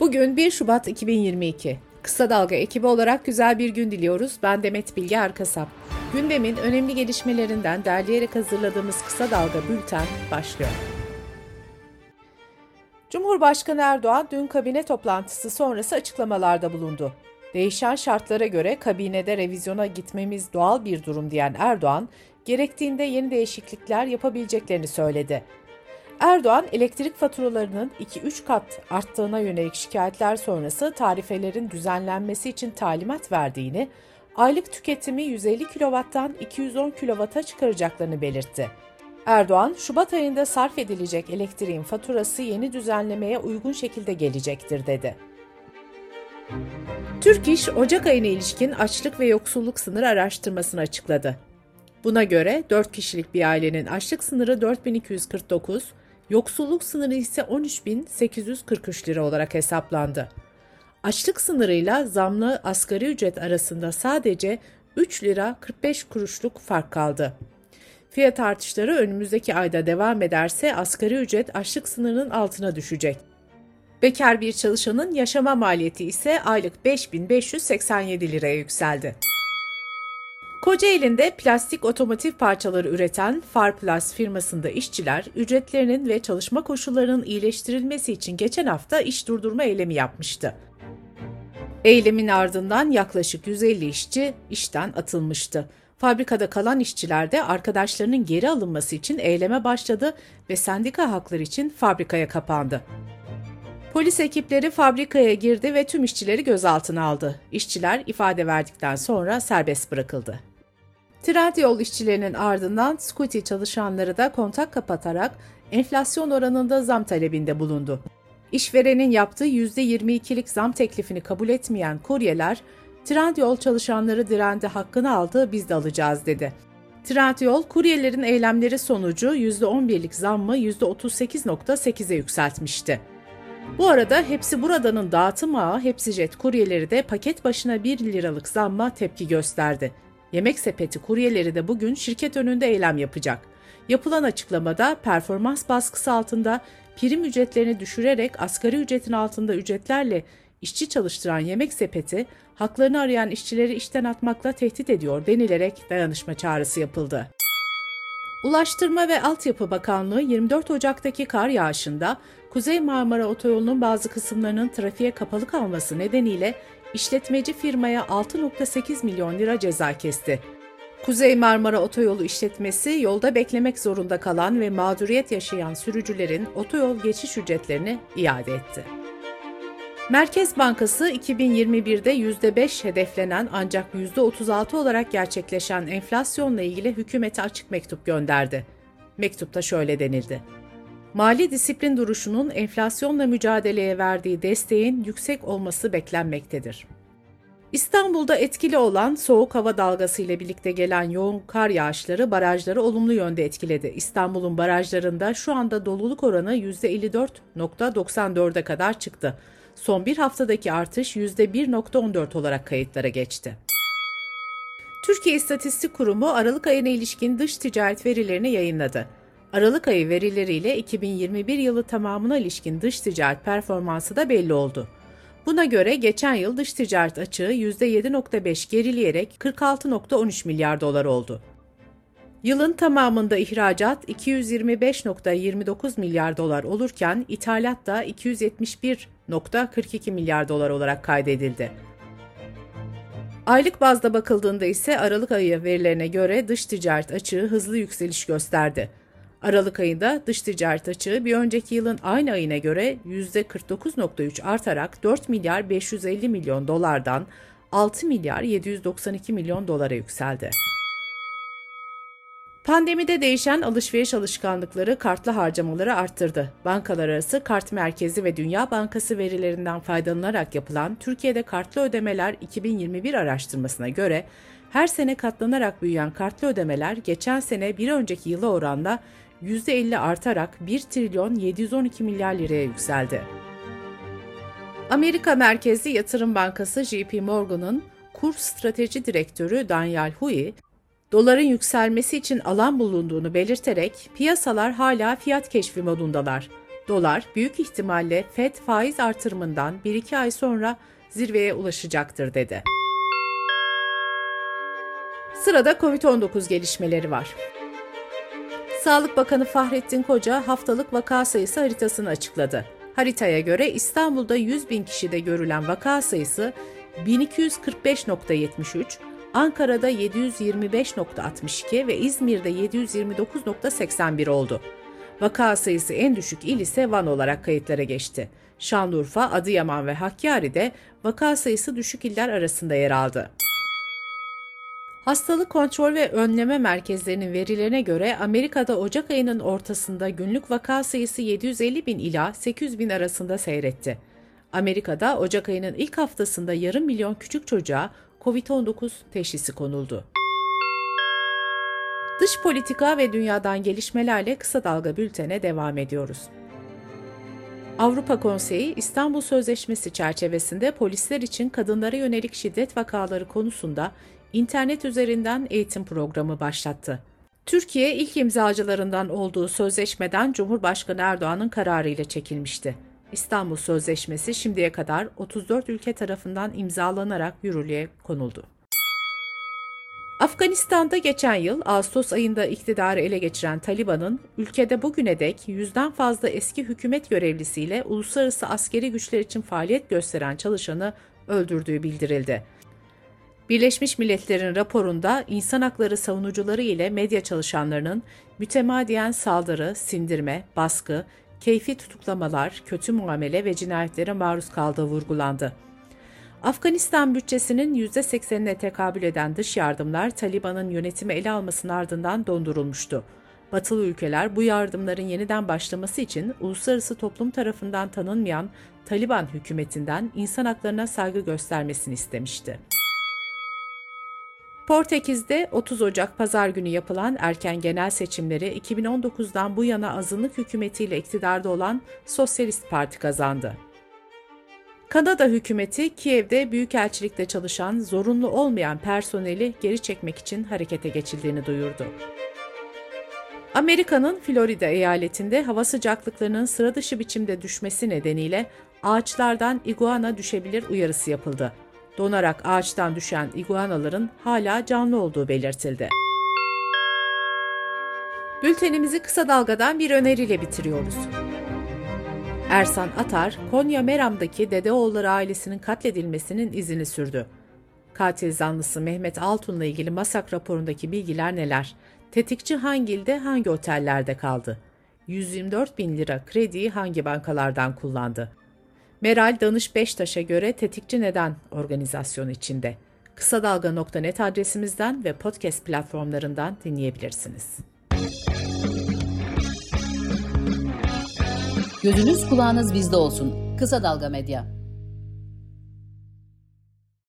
Bugün 1 Şubat 2022. Kısa Dalga ekibi olarak güzel bir gün diliyoruz. Ben Demet Bilge Erkasap. Gündemin önemli gelişmelerinden derleyerek hazırladığımız Kısa Dalga Bülten başlıyor. Cumhurbaşkanı Erdoğan dün kabine toplantısı sonrası açıklamalarda bulundu. Değişen şartlara göre kabinede revizyona gitmemiz doğal bir durum diyen Erdoğan, gerektiğinde yeni değişiklikler yapabileceklerini söyledi. Erdoğan, elektrik faturalarının 2-3 kat arttığına yönelik şikayetler sonrası tarifelerin düzenlenmesi için talimat verdiğini, aylık tüketimi 150 kW'dan 210 kW'a çıkaracaklarını belirtti. Erdoğan, Şubat ayında sarf edilecek elektriğin faturası yeni düzenlemeye uygun şekilde gelecektir dedi. Türk İş, Ocak ayına ilişkin açlık ve yoksulluk sınırı araştırmasını açıkladı. Buna göre 4 kişilik bir ailenin açlık sınırı 4249, yoksulluk sınırı ise 13.843 lira olarak hesaplandı. Açlık sınırıyla zamlı asgari ücret arasında sadece 3 lira 45 kuruşluk fark kaldı. Fiyat artışları önümüzdeki ayda devam ederse asgari ücret açlık sınırının altına düşecek. Bekar bir çalışanın yaşama maliyeti ise aylık 5587 liraya yükseldi. Kocaeli'nde plastik otomotiv parçaları üreten Farplas firmasında işçiler ücretlerinin ve çalışma koşullarının iyileştirilmesi için geçen hafta iş durdurma eylemi yapmıştı. Eylemin ardından yaklaşık 150 işçi işten atılmıştı. Fabrikada kalan işçiler de arkadaşlarının geri alınması için eyleme başladı ve sendika hakları için fabrikaya kapandı. Polis ekipleri fabrikaya girdi ve tüm işçileri gözaltına aldı. İşçiler ifade verdikten sonra serbest bırakıldı. Trendyol işçilerinin ardından Scuti çalışanları da kontak kapatarak enflasyon oranında zam talebinde bulundu. İşverenin yaptığı %22'lik zam teklifini kabul etmeyen kuryeler, Trendyol çalışanları direndi hakkını aldı biz de alacağız dedi. Trendyol, kuryelerin eylemleri sonucu %11'lik zammı %38.8'e yükseltmişti. Bu arada Hepsi Burada'nın dağıtım ağı Hepsijet kuryeleri de paket başına 1 liralık zamma tepki gösterdi. Yemek sepeti kuryeleri de bugün şirket önünde eylem yapacak. Yapılan açıklamada performans baskısı altında prim ücretlerini düşürerek asgari ücretin altında ücretlerle işçi çalıştıran yemek sepeti, haklarını arayan işçileri işten atmakla tehdit ediyor denilerek dayanışma çağrısı yapıldı. Ulaştırma ve Altyapı Bakanlığı 24 Ocak'taki kar yağışında Kuzey Marmara Otoyolu'nun bazı kısımlarının trafiğe kapalı kalması nedeniyle işletmeci firmaya 6.8 milyon lira ceza kesti. Kuzey Marmara Otoyolu işletmesi yolda beklemek zorunda kalan ve mağduriyet yaşayan sürücülerin otoyol geçiş ücretlerini iade etti. Merkez Bankası 2021'de %5 hedeflenen ancak %36 olarak gerçekleşen enflasyonla ilgili hükümete açık mektup gönderdi. Mektupta şöyle denildi. Mali disiplin duruşunun enflasyonla mücadeleye verdiği desteğin yüksek olması beklenmektedir. İstanbul'da etkili olan soğuk hava dalgası ile birlikte gelen yoğun kar yağışları barajları olumlu yönde etkiledi. İstanbul'un barajlarında şu anda doluluk oranı %54.94'e kadar çıktı. Son bir haftadaki artış %1.14 olarak kayıtlara geçti. Türkiye İstatistik Kurumu Aralık ayına ilişkin dış ticaret verilerini yayınladı. Aralık ayı verileriyle 2021 yılı tamamına ilişkin dış ticaret performansı da belli oldu. Buna göre geçen yıl dış ticaret açığı %7.5 gerileyerek 46.13 milyar dolar oldu. Yılın tamamında ihracat 225.29 milyar dolar olurken ithalat da 271.42 milyar dolar olarak kaydedildi. Aylık bazda bakıldığında ise Aralık ayı verilerine göre dış ticaret açığı hızlı yükseliş gösterdi. Aralık ayında dış ticaret açığı bir önceki yılın aynı ayına göre %49.3 artarak 4 milyar 550 milyon dolardan 6 milyar 792 milyon dolara yükseldi. Pandemide değişen alışveriş alışkanlıkları kartlı harcamaları arttırdı. Bankalar arası kart merkezi ve Dünya Bankası verilerinden faydalanarak yapılan Türkiye'de kartlı ödemeler 2021 araştırmasına göre her sene katlanarak büyüyen kartlı ödemeler geçen sene bir önceki yıla oranla %50 artarak 1 trilyon 712 milyar liraya yükseldi. Amerika merkezli yatırım bankası JP Morgan'ın kur strateji direktörü Daniel Hui, doların yükselmesi için alan bulunduğunu belirterek piyasalar hala fiyat keşfi modundalar. Dolar büyük ihtimalle FED faiz artırımından 1-2 ay sonra zirveye ulaşacaktır dedi. Sırada COVID-19 gelişmeleri var. Sağlık Bakanı Fahrettin Koca haftalık vaka sayısı haritasını açıkladı. Haritaya göre İstanbul'da 100 bin kişide görülen vaka sayısı 1245.73, Ankara'da 725.62 ve İzmir'de 729.81 oldu. Vaka sayısı en düşük il ise Van olarak kayıtlara geçti. Şanlıurfa, Adıyaman ve Hakkari'de vaka sayısı düşük iller arasında yer aldı. Hastalık Kontrol ve Önleme Merkezlerinin verilerine göre Amerika'da Ocak ayının ortasında günlük vaka sayısı 750 bin ila 800 bin arasında seyretti. Amerika'da Ocak ayının ilk haftasında yarım milyon küçük çocuğa COVID-19 teşhisi konuldu. Dış politika ve dünyadan gelişmelerle kısa dalga bültene devam ediyoruz. Avrupa Konseyi İstanbul Sözleşmesi çerçevesinde polisler için kadınlara yönelik şiddet vakaları konusunda internet üzerinden eğitim programı başlattı. Türkiye ilk imzacılarından olduğu sözleşmeden Cumhurbaşkanı Erdoğan'ın kararıyla çekilmişti. İstanbul Sözleşmesi şimdiye kadar 34 ülke tarafından imzalanarak yürürlüğe konuldu. Afganistan'da geçen yıl Ağustos ayında iktidarı ele geçiren Taliban'ın ülkede bugüne dek yüzden fazla eski hükümet görevlisiyle uluslararası askeri güçler için faaliyet gösteren çalışanı öldürdüğü bildirildi. Birleşmiş Milletler'in raporunda insan hakları savunucuları ile medya çalışanlarının mütemadiyen saldırı, sindirme, baskı, keyfi tutuklamalar, kötü muamele ve cinayetlere maruz kaldığı vurgulandı. Afganistan bütçesinin %80'ine tekabül eden dış yardımlar Taliban'ın yönetimi ele almasının ardından dondurulmuştu. Batılı ülkeler bu yardımların yeniden başlaması için uluslararası toplum tarafından tanınmayan Taliban hükümetinden insan haklarına saygı göstermesini istemişti. Portekiz'de 30 Ocak pazar günü yapılan erken genel seçimleri 2019'dan bu yana azınlık hükümetiyle iktidarda olan Sosyalist Parti kazandı. Kanada hükümeti Kiev'de büyükelçilikte çalışan zorunlu olmayan personeli geri çekmek için harekete geçildiğini duyurdu. Amerika'nın Florida eyaletinde hava sıcaklıklarının sıra dışı biçimde düşmesi nedeniyle ağaçlardan iguana düşebilir uyarısı yapıldı donarak ağaçtan düşen iguanaların hala canlı olduğu belirtildi. Bültenimizi kısa dalgadan bir öneriyle bitiriyoruz. Ersan Atar, Konya Meram'daki Dedeoğulları ailesinin katledilmesinin izini sürdü. Katil zanlısı Mehmet Altun'la ilgili masak raporundaki bilgiler neler? Tetikçi hangi ilde, hangi otellerde kaldı? 124 bin lira krediyi hangi bankalardan kullandı? Meral Danış Beştaş'a göre Tetikçi Neden organizasyonu içinde. Kısa Dalga.net adresimizden ve podcast platformlarından dinleyebilirsiniz. Gözünüz kulağınız bizde olsun. Kısa Dalga Medya.